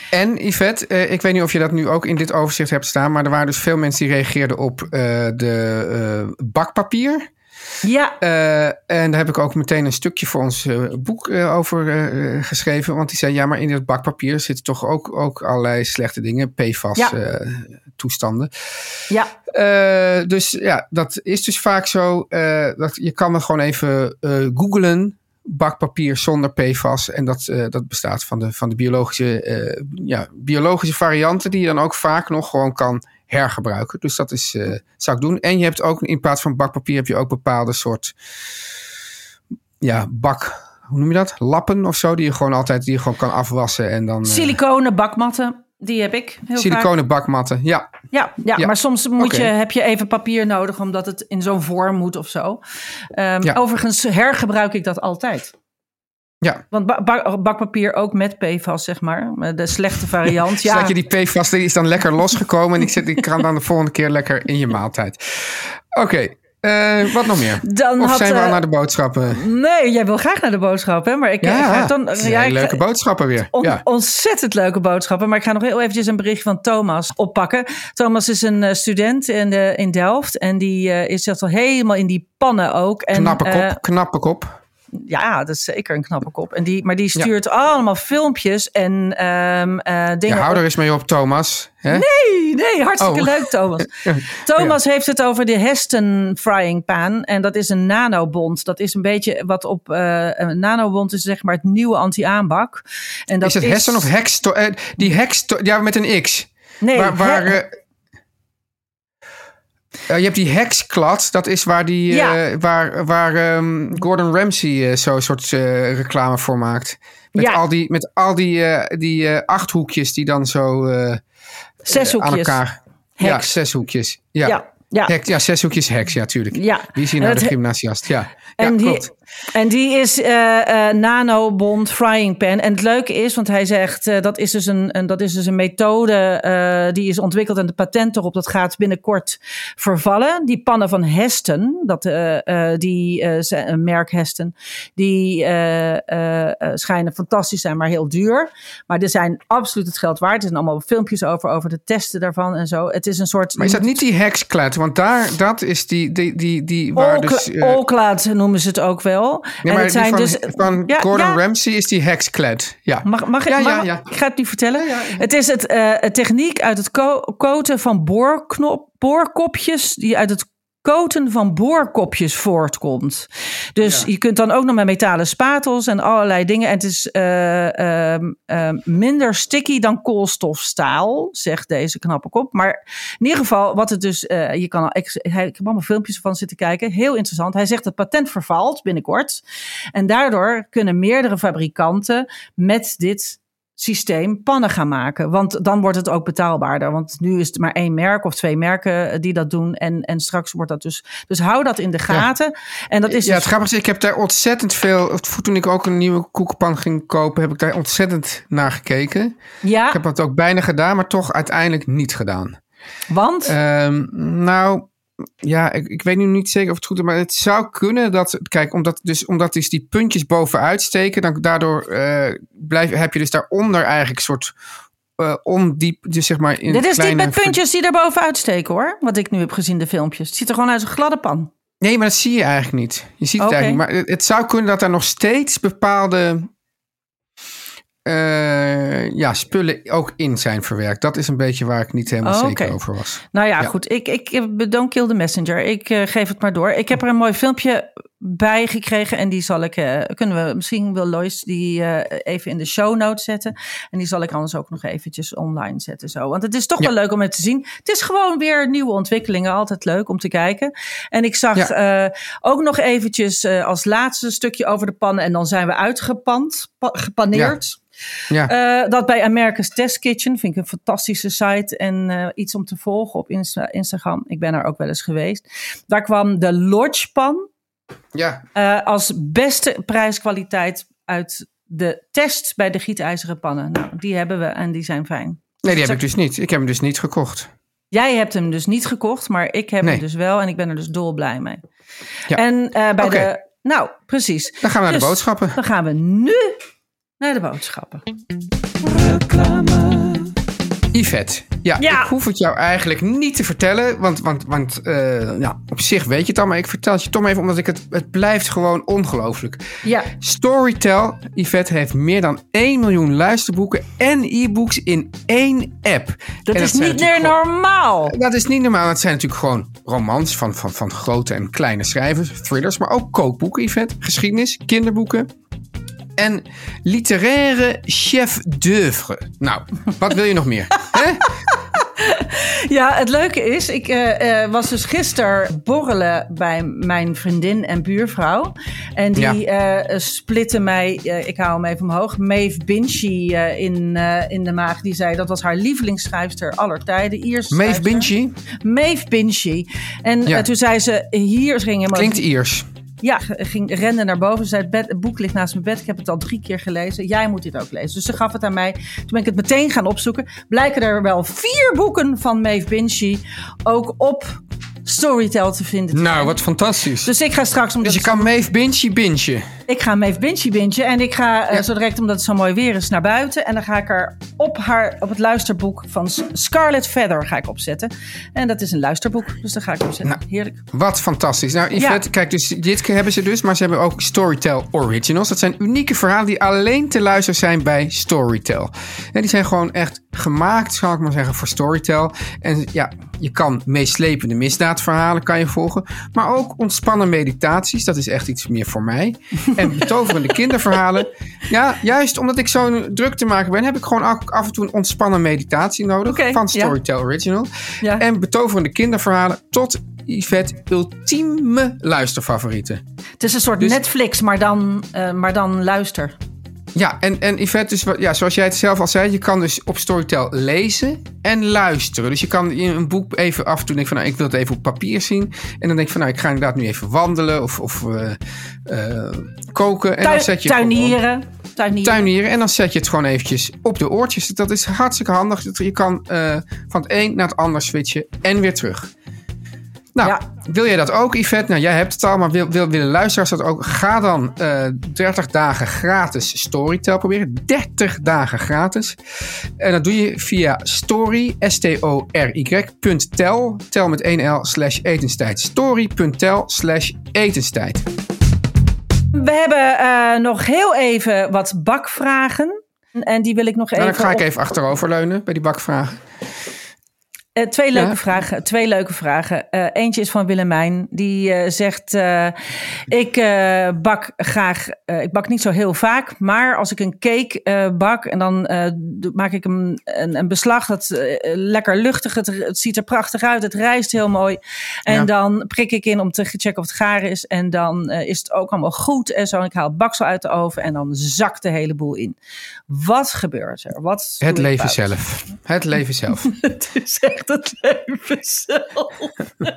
En Yvette, ik weet niet of je dat nu ook in dit overzicht hebt staan. Maar er waren dus veel mensen die reageerden op de bakpapier. Ja, Eh, en daar heb ik ook meteen een stukje voor ons eh, boek eh, over geschreven. Want die zei, ja, maar in dat bakpapier zitten toch ook, ook allerlei slechte dingen. PFAS Ja. toestanden. ja, dus ja, dat is dus vaak zo. dat je kan er gewoon even googlen. Bakpapier zonder PFAS. En dat, dat bestaat van de, van de biologische, ja, biologische varianten. Die je dan ook vaak nog gewoon kan hergebruiken. Dus dat is, eh, zou ik doen. En je hebt ook in plaats van bakpapier heb je ook bepaalde soort ja, bak. Hoe noem je dat? Lappen of zo. Die je gewoon altijd die je gewoon kan afwassen. En dan. eh, siliconen bakmatten, die heb ik heel vaak. Siliconen bakmatten. Ja, Ja, ja, Ja. maar soms moet je, heb je even papier nodig... omdat het in zo'n vorm moet of zo. Ehm, Ja. Overigens hergebruik ik dat altijd. Ja. Want ba- ba- bakpapier ook met PFAS, zeg maar. De slechte variant. Ja, Zodat je die PFAS die is dan lekker losgekomen. en ik, zet, ik kan dan de volgende keer lekker in je maaltijd. Oké, eh, wat nog meer? Dan of had, zijn we al eh, naar de boodschappen? Nee, jij wil graag naar de boodschap, hè? Maar ik, ik ga dan, ja, ik ga- leuke boodschappen weer. on- ja. Ontzettend leuke boodschappen. Maar ik ga nog heel eventjes een bericht van Thomas oppakken. Thomas is een eh, student in, de, in Delft. En die eh, is zit al helemaal in die pannen ook. En, Knappe kop, eh, knappe kop. Ja, dat is zeker een knappe kop. En die, maar die stuurt allemaal filmpjes en eh Je dingen. hou er eens mee op, Thomas. Hè? Nee, nee, hartstikke Oh. leuk, Thomas. Thomas heeft het over de Heston frying pan. En dat is een nanobond. Dat is een beetje wat op... eh, een nanobond is zeg maar het nieuwe anti-aanbak. En dat is het Hessen of Hexto? eh, die Hexto, ja, met een X. Nee, waar, waar, eh, je hebt die hexklad, dat is waar, die, eh, Ja. waar, waar ehm, Gordon Ramsay eh, zo'n soort reclame voor maakt. Met Ja. al die, met al die, die eh, acht hoekjes die dan zo aan elkaar. Ja, Heks. zes hoekjes. Ja, Ja, ja. Heks, ja zes hoekjes heks, ja, tuurlijk. Ja. Die is hier En nou het de gymnasiast. Ja, En, ja die. En die is eh eh nanobond frying pan. En het leuke is, want hij zegt eh, dat, is dus een, een, dat is dus een methode die is ontwikkeld en de patent erop dat gaat binnenkort vervallen. Die pannen van Heston, dat, die merk Heston, die schijnen fantastisch zijn, maar heel duur. Maar er zijn absoluut het geld waard. Er zijn allemaal filmpjes over, over de testen daarvan en zo. Het is een soort. Maar is dat niet die hexklad? Want daar, dat is die, die, die, die waar dus... noemen ze het ook wel. En maar het die zijn van, dus van Ja, Gordon ja. Ramsay is die hexklad. Ja. Mag, mag, ik- Ja, mag-. Ik ga het nu vertellen. Het is het, eh, het techniek uit het ko- koten van boorknop, boorkopjes die uit het koten van boorkopjes voortkomt. Dus je kunt dan ook nog met metalen spatels en allerlei dingen. En het is uh, uh, uh, minder sticky dan koolstofstaal, zegt deze knappe kop. Maar in ieder geval, wat het dus, je kan, ik, ik heb allemaal filmpjes van zitten kijken. Heel interessant. Hij zegt het patent vervalt binnenkort. En daardoor kunnen meerdere fabrikanten met dit systeem pannen gaan maken. Want dan wordt het ook betaalbaarder. Want nu is het maar één merk of twee merken eh, die dat doen. En, en straks wordt dat dus. Dus hou dat in de gaten. En dat is ja, dus- het grappige is, ik heb daar ontzettend veel. Toen ik ook een nieuwe koekenpan ging kopen, heb ik daar ontzettend naar gekeken. Ja. Ik heb dat ook bijna gedaan, maar toch uiteindelijk niet gedaan. Want? Um, nou, ja, ik, ik, weet nu niet zeker of het goed is, maar het zou kunnen dat, kijk, omdat dus, omdat dus die puntjes bovenuit steken, dan daardoor uh, blijf, heb je dus daaronder eigenlijk een soort uh, ondiep, dus zeg maar in Dit is niet met puntjes die er bovenuit steken hoor, wat ik nu heb gezien de filmpjes. Het ziet er gewoon uit als een gladde pan. Nee, maar dat zie je eigenlijk niet. Je ziet het okay. eigenlijk niet. Maar het, het zou kunnen dat er nog steeds bepaalde uh, ja, spullen ook in zijn verwerkt. Dat is een beetje waar ik niet helemaal oh, zeker okay. over was. Nou ja, ja. goed. Ik, ik don't kill the messenger. Ik uh, geef het maar door. Ik heb er een mooi filmpje bij gekregen. En die zal ik, uh, kunnen we, misschien wil Lois die uh, even in de show notes zetten. En die zal ik anders ook nog eventjes online zetten. Zo. Want het is toch ja. wel leuk om het te zien. Het is gewoon weer nieuwe ontwikkelingen. Altijd leuk om te kijken. En ik zag ja. ook nog eventjes als laatste stukje over de pannen. En dan zijn we uitgepand, gepaneerd. Ja. Ja. Uh, dat bij America's Test Kitchen vind ik een fantastische site en uh, iets om te volgen op Insta Instagram. Ik ben er ook wel eens geweest. Daar kwam de Lodge pan ja. uh, als beste prijskwaliteit uit de test bij de gietijzeren pannen. Nou, die hebben we en die zijn fijn. Nee, die heb ik dus niet. Ik heb hem dus niet gekocht. Jij hebt hem dus niet gekocht, maar ik heb nee. hem dus wel en ik ben er dus dolblij mee. Ja. En bij okay. de. Nou, precies. Dan gaan we naar dus, de boodschappen. Dan gaan we nu naar de boodschappen. Reclame. Yvette, ja, Ja. ik hoef het jou eigenlijk niet te vertellen, want, want, want uh, ja, op zich weet je het al, maar ik vertel het je toch even, omdat ik het, het blijft gewoon ongelooflijk. Ja. Storytel, Yvette, heeft meer dan 1 miljoen luisterboeken en e-books in één app. Dat En is niet meer gewoon- normaal. Dat is niet normaal. Het zijn natuurlijk gewoon romans van, van, van grote en kleine schrijvers, thrillers, maar ook kookboeken, Yvette, geschiedenis, kinderboeken. En literaire chef d'oeuvre. Nou, wat wil je nog meer? Hè? Ja, het leuke is, ik eh, eh, was dus gisteren borrelen bij mijn vriendin en buurvrouw. En die eh splitten mij, ik hou hem even omhoog, Maeve Binchy in, in de maag. Die zei dat was haar lievelingsschrijfster aller tijden. Ierse Maeve. Binchy Maeve Binchy. En Ja. toen zei ze, hier ging helemaal... klinkt Iers. Ja, ging, rende naar boven. Ze zei, het, bed, het boek ligt naast mijn bed. Ik heb het al drie keer gelezen. Jij moet dit ook lezen. Dus ze gaf het aan mij. Toen ben ik het meteen gaan opzoeken. Blijken er wel vier boeken van Maeve Binchy ook op Storytel te vinden. Nou, wat fantastisch. Dus, Dus ik ga straks... Omdat je het kan Maeve Binchy bintje. Ik ga Maeve Binchy bintje en ik ga eh, zo direct, omdat het zo mooi weer is, naar buiten. En dan ga ik er op, haar, op het luisterboek van Scarlet Feather ga ik opzetten. En dat is een luisterboek, dus daar ga ik opzetten. Nou. Heerlijk. Wat fantastisch. Nou, Yvette, kijk, dus dit hebben ze dus, maar ze hebben ook Storytel Originals. Dat zijn unieke verhalen die alleen te luisteren zijn bij Storytel. En die zijn gewoon echt gemaakt, zal ik maar zeggen, voor Storytel. En ja, je kan meeslepende misdaadverhalen kan je volgen, maar ook ontspannen meditaties. Dat is echt iets meer voor mij. En betoverende kinderverhalen. Ja, juist omdat ik zo druk te maken ben, heb ik gewoon af en toe een ontspannen meditatie nodig van ja. Storytel Original. Ja. En betoverende kinderverhalen tot Yvette ultieme luisterfavorieten. Het is een soort Dus- Netflix, maar dan, eh, maar dan luister. Ja, en, en Yvette, dus, wat- ja, zoals jij het zelf al zei, je kan dus op Storytel lezen en luisteren. Dus je kan in een boek even af en toe denken van, nou, ik wil het even op papier zien. En dan denk je van, nou, ik ga inderdaad nu even wandelen of, of eh, eh, koken. En dan zet je tuinieren. Tuinieren. tuinieren. En dan zet je het gewoon eventjes op de oortjes. Dat is hartstikke handig. Je kan eh, van het een naar het ander switchen en weer terug. Nou, Ja. wil jij dat ook, Yvette? Nou, jij hebt het al, maar wil, wil, willen luisteraars dat ook? Ga dan eh 30 dagen gratis Storytel proberen. 30 dagen gratis. En dat doe je via story, S-T-O-R-Y, punt tel, tel met 1 L, slash etenstijd. Story.tel, slash etenstijd. We hebben eh, nog heel even wat bakvragen. En die wil ik nog even... Nou, dan ga ik op- even achteroverleunen bij die bakvragen. Eh, twee leuke Ja. vragen. Twee leuke vragen. Eh, eentje is van Willemijn. Die eh, zegt: Ik bak graag. ik bak niet zo heel vaak. Maar als ik een cake bak. En dan maak ik een, een, een beslag. Dat lekker luchtig. Het, het ziet er prachtig uit. Het rijst heel mooi. En Ja. dan prik ik in om te checken of het gaar is. En dan is het ook allemaal goed. En zo. En ik haal het baksel uit de oven. En dan zakt de hele boel in. Wat gebeurt er? Wat Het leven fout? zelf. Het leven zelf. Het is echt het leven zelf.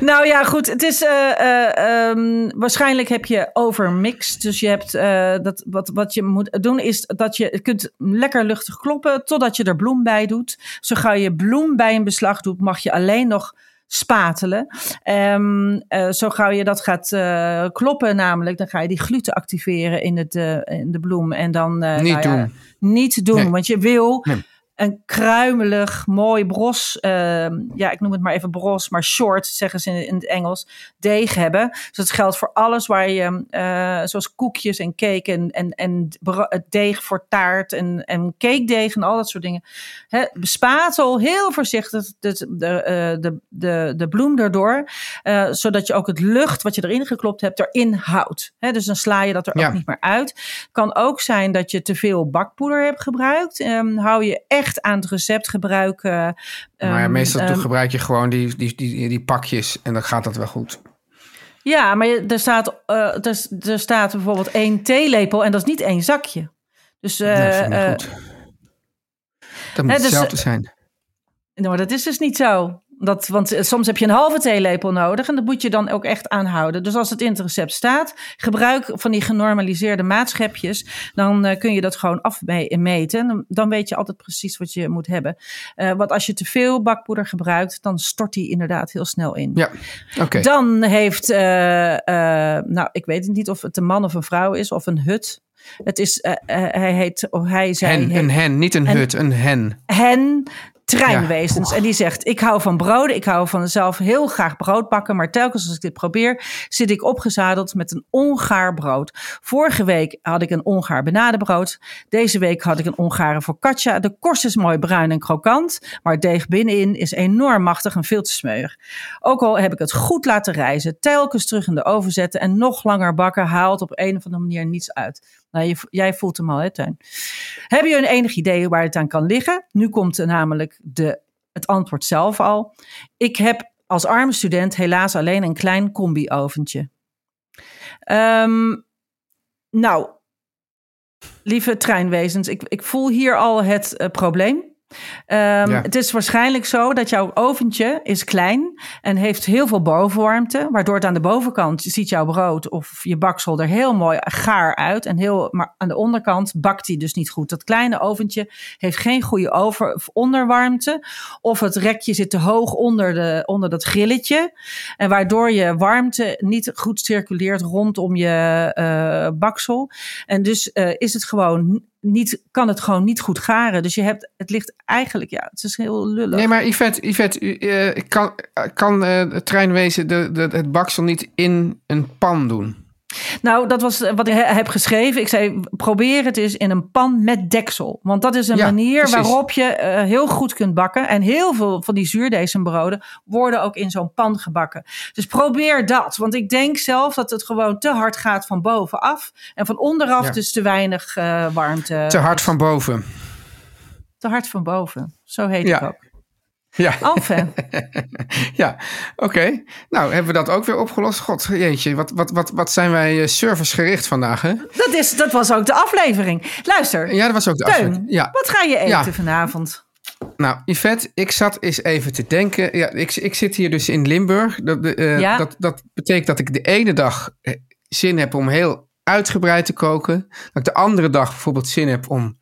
nou ja, goed. Het is eh, eh, ehm, waarschijnlijk heb je overmixed. Dus je hebt eh, dat wat, wat je moet doen is dat je kunt lekker luchtig kloppen totdat je er bloem bij doet. Zo ga je bloem bij een beslag doet, mag je alleen nog spatelen. Ehm, eh, zo gauw je dat gaat eh, kloppen, namelijk, dan ga je die gluten activeren in, het, eh, in de bloem. En dan eh, Niet nou ja, doen. niet doen, Nee. want je wil Nee. Een kruimelig, mooi bros, ehm, ja, ik noem het maar even bros, maar short, zeggen ze in, in het Engels, deeg hebben. Dus dat geldt voor alles waar je, eh, zoals koekjes en cake en, en, en deeg voor taart en, en cake deeg en al dat soort dingen. Hè, bespatel heel voorzichtig de, de, eh, de, de, de bloem erdoor, eh, zodat je ook het lucht wat je erin geklopt hebt erin houdt. Dus dan sla je dat er Ja. ook niet meer uit. Kan ook zijn dat je te veel bakpoeder hebt gebruikt. Ehm, hou je echt aan het recept gebruiken. maar ja, ehm, meestal ehm, gebruik je gewoon die, die, die, die pakjes en dan gaat dat wel goed. Ja, maar er staat, eh, er, er staat bijvoorbeeld één theelepel en dat is niet één zakje. Dus, eh, Nou, vind ik eh, goed. Dat moet hè, dus, hetzelfde zijn. nou, dat is dus niet zo. Dat, want eh, soms heb je een halve theelepel nodig en dat moet je dan ook echt aanhouden. Dus als het in het recept staat, gebruik van die genormaliseerde maatschepjes, dan eh, kun je dat gewoon afmeten. Dan, dan weet je altijd precies wat je moet hebben. Eh, want als je te veel bakpoeder gebruikt, dan stort die inderdaad heel snel in. Ja, oké. Dan heeft, nou, ik weet niet of het een man of een vrouw is of een hut. Het is, hij heet, of hij zei, Hen, heet een hen, niet een En- hut, een hen. hen treinwezens. Ja. En die zegt, ik hou van broden. Ik hou van zelf heel graag brood bakken. Maar telkens als ik dit probeer, zit ik opgezadeld met een ongaar brood. Vorige week had ik een ongaar benadebrood. Deze week had ik een ongare focaccia. De korst is mooi bruin en krokant. Maar het deeg binnenin is enorm machtig en veel te smeuig. Ook al heb ik het goed laten rijzen, telkens terug in de oven zetten en nog langer bakken, haalt op een of andere manier niets uit. Nou, jij voelt hem al, hè? Heb je een enig idee waar het aan kan liggen? Nu komt namelijk de, het antwoord zelf al. Ik heb als arme student helaas alleen een klein combi-oventje. Ehm, nou, lieve treinwezens, ik, ik voel hier al het eh, probleem. Ehm, Ja. Het is waarschijnlijk zo dat jouw oventje is klein en heeft heel veel bovenwarmte, waardoor het aan de bovenkant ziet jouw brood of je baksel er heel mooi gaar uit en heel, maar aan de onderkant bakt hij dus niet goed. Dat kleine oventje heeft geen goede over, of onderwarmte of het rekje zit te hoog onder, de, onder dat grilletje en waardoor je warmte niet goed circuleert rondom je eh, baksel en dus eh, is het gewoon niet, kan het gewoon niet goed garen. Dus je hebt, het ligt eigenlijk, ja, het is heel lullig. Nee, maar Yvette, Yvette u, eh, kan, kan eh, het treinwezen de, de, het baksel niet in een pan doen? Nou, dat was wat ik he- heb geschreven. Ik zei, probeer het eens in een pan met deksel. Want dat is een Ja, manier precies. waarop je eh, heel goed kunt bakken. En heel veel van die zuurdezenbroden worden ook in zo'n pan gebakken. Dus probeer dat. Want ik denk zelf dat het gewoon te hard gaat van bovenaf. En van onderaf Ja. dus te weinig eh, warmte. Te hard van boven. Te hard van boven. Zo heet Ja. het ook. Ja, Enfin, ja. oké. Nou, hebben we dat ook weer opgelost? God, jeetje, wat, wat, wat, wat zijn wij eh, servicegericht vandaag, hè? dat, is, dat was ook de aflevering. Luister, Ja, dat was ook de Teun, afspraak. Ja. wat ga je eten Ja. vanavond? Nou, Yvette, ik zat eens even te denken. Ja, ik, ik zit hier dus in Limburg. Dat, eh, Ja. dat, dat betekent dat ik de ene dag eh, zin heb om heel uitgebreid te koken. Dat ik de andere dag bijvoorbeeld zin heb om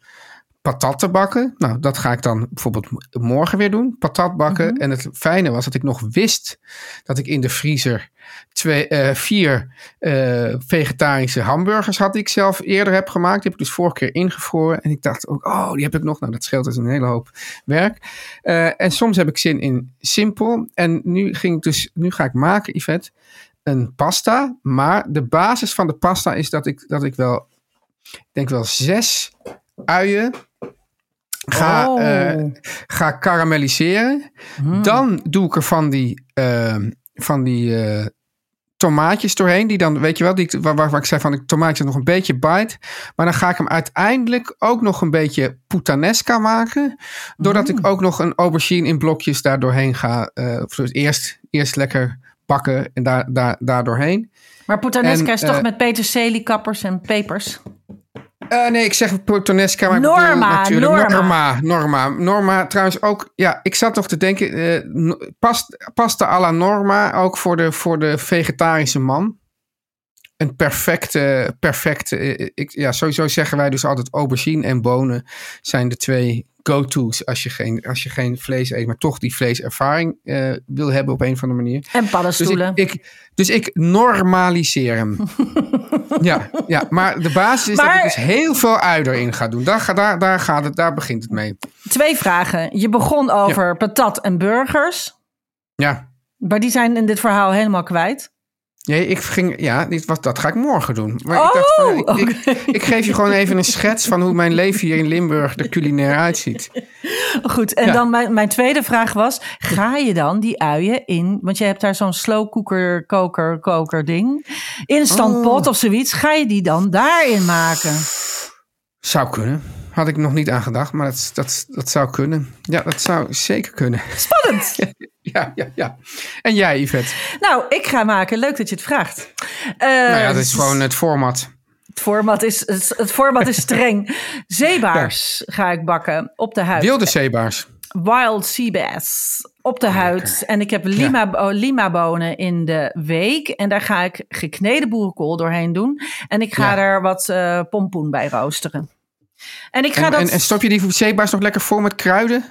patat te bakken. Nou, dat ga ik dan bijvoorbeeld morgen weer doen. Patat bakken. Mhm. En het fijne was dat ik nog wist dat ik in de vriezer twee, eh, vier eh, vegetarische hamburgers had die ik zelf eerder heb gemaakt. Die heb ik dus vorige keer ingevroren. En ik dacht ook, oh, die heb ik nog. Nou, dat scheelt dus een hele hoop werk. Eh, en soms heb ik zin in simpel. En nu, ging ik dus, nu ga ik maken, Yvette, een pasta. Maar de basis van de pasta is dat ik, dat ik wel, ik denk wel zes uien ga, Oh. eh, ga karamelliseren. Hmm. Dan doe ik er van die, eh, van die eh, tomaatjes doorheen. Die dan, weet je wel, die, waar, waar, waar ik zei van de tomaatjes nog een beetje bite. Maar dan ga ik hem uiteindelijk ook nog een beetje puttanesca maken. Doordat Hmm. ik ook nog een aubergine in blokjes daar doorheen ga. of dus eerst, eerst lekker bakken en daar, daar, daar doorheen. Maar puttanesca En, is toch eh, met peterselie, kappers en pepers? Eh, nee, ik zeg puttanesca, maar ik Norma, natuurlijk Norma. Norma. Norma. Norma trouwens ook, ja, ik zat nog te denken, eh, no- past, pasta alla Norma ook voor de, voor de vegetarische man? Een perfecte, perfecte, eh, ik, ja, sowieso zeggen wij dus altijd aubergine en bonen zijn de twee go-to's als je geen, als je geen vlees eet, maar toch die vleeservaring eh, wil hebben op een of andere manier. En Dus paddenstoelen. ik, ik, dus ik normaliseer hem. ja, ja, maar de basis is dat ik dus heel veel ui erin ga doen. Daar, daar, daar, gaat het, daar begint het mee. Twee vragen. Je begon over patat en burgers. Ja, Maar die zijn in dit verhaal helemaal kwijt. Nee, ik ging, ja dit was, dat ga ik morgen doen. Maar Oh, ik, dacht van, ik, ik, geef je gewoon even een schets van hoe mijn leven hier in Limburg er culinair uitziet. Goed, en Ja. dan mijn, mijn tweede vraag was... ga je dan die uien in... want je hebt daar zo'n slow cooker, koker, koker ding... instant Oh. of zoiets... ga je die dan daarin maken? Zou kunnen. Had ik nog niet aan gedacht, maar dat, dat, dat zou kunnen. Ja, dat zou zeker kunnen. Spannend! Ja, ja, ja. En jij, Yvette? nou, ik ga maken. Leuk dat je het vraagt. Eh, nou ja, dat is gewoon het format. Het format is, het, format is streng. Zeebaars ga ik bakken op de huid. Wilde zeebaars. Wild sea bass op de huid. En ik heb lima, oh, lima bonen in de week. En daar ga ik gekneden boerenkool doorheen doen. En ik ga Ja. er wat eh, pompoen bij roosteren. En ik ga En, dat... en, en stop je die zeebaars nog lekker vol met kruiden?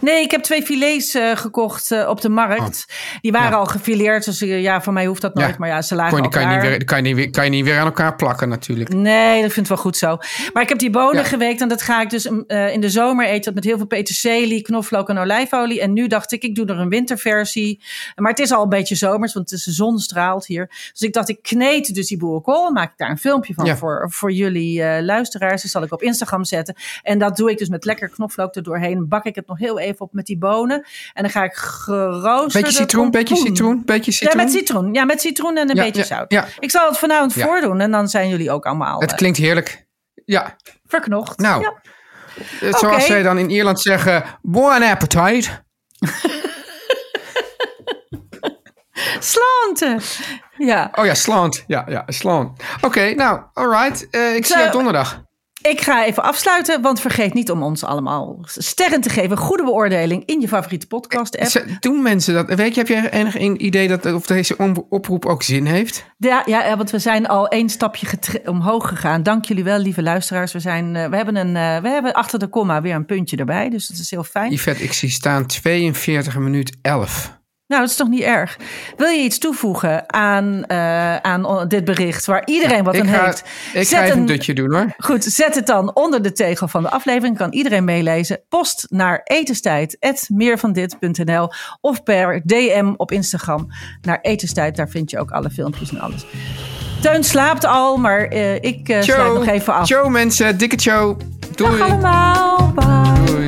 Nee, ik heb twee filets eh, gekocht eh, op de markt. Die waren Oh. Ja. al gefileerd. Dus eh, ja, van mij hoeft dat nooit. Ja. Maar ja, ze lagen Kon die kan, je niet weer, kan, je niet kan je niet weer aan elkaar plakken natuurlijk. Nee, dat vind ik wel goed zo. Maar ik heb die bonen Ja. geweekt en dat ga ik dus eh, in de zomer eten dat met heel veel peterselie, knoflook en olijfolie. En nu dacht ik, ik doe er een winterversie. Maar het is al een beetje zomers, want het is de zon straalt hier. Dus ik dacht, ik kneed dus die boerenkool en maak ik daar een filmpje van voor, voor jullie luisteraars. Die zal ik op Instagram zetten. En dat doe ik dus met lekker knoflook er doorheen. Bak ik het nog heel even op met die bonen. En dan ga ik geroosterde Beetje citroen, beetje citroen, beetje citroen. Ja, met citroen. Ja, met citroen en een Ja, beetje ja, zout. ja. Ik zal het vanavond voordoen en dan zijn jullie ook allemaal Het eh, klinkt heerlijk. Ja, verknocht. nou. Eh, zoals Oké. zij dan in Ierland zeggen, bon appetit. Slanten. Ja, Oh ja, slant. Ja, ja, slant. Oké, nou, alright. Eh ik zie jou donderdag. Ik ga even afsluiten, want vergeet niet om ons allemaal sterren te geven. Goede beoordeling in je favoriete podcast app. Doen mensen dat? Weet je, heb je enig idee dat of deze oproep ook zin heeft? Ja, ja, want we zijn al één stapje omhoog gegaan. Dank jullie wel, lieve luisteraars. We, zijn, eh, we, hebben een, eh, we hebben achter de komma weer een puntje erbij, dus dat is heel fijn. Yvette, ik zie staan 42 minuut 11. Nou, dat is toch niet erg. Wil je iets toevoegen aan, eh, aan dit bericht waar iedereen wat aan ga, heeft? ik Zet ga even een dutje doen hoor. Goed, zet het dan onder de tegel van de aflevering. Kan iedereen meelezen. Post naar etenstijd.meervandit.nl of per DM op Instagram naar etenstijd. Daar vind je ook alle filmpjes en alles. Teun slaapt al, maar eh, ik eh, sluit nog even af. Ciao mensen, dikke ciao. Doei. Dag allemaal. Bye. Doei.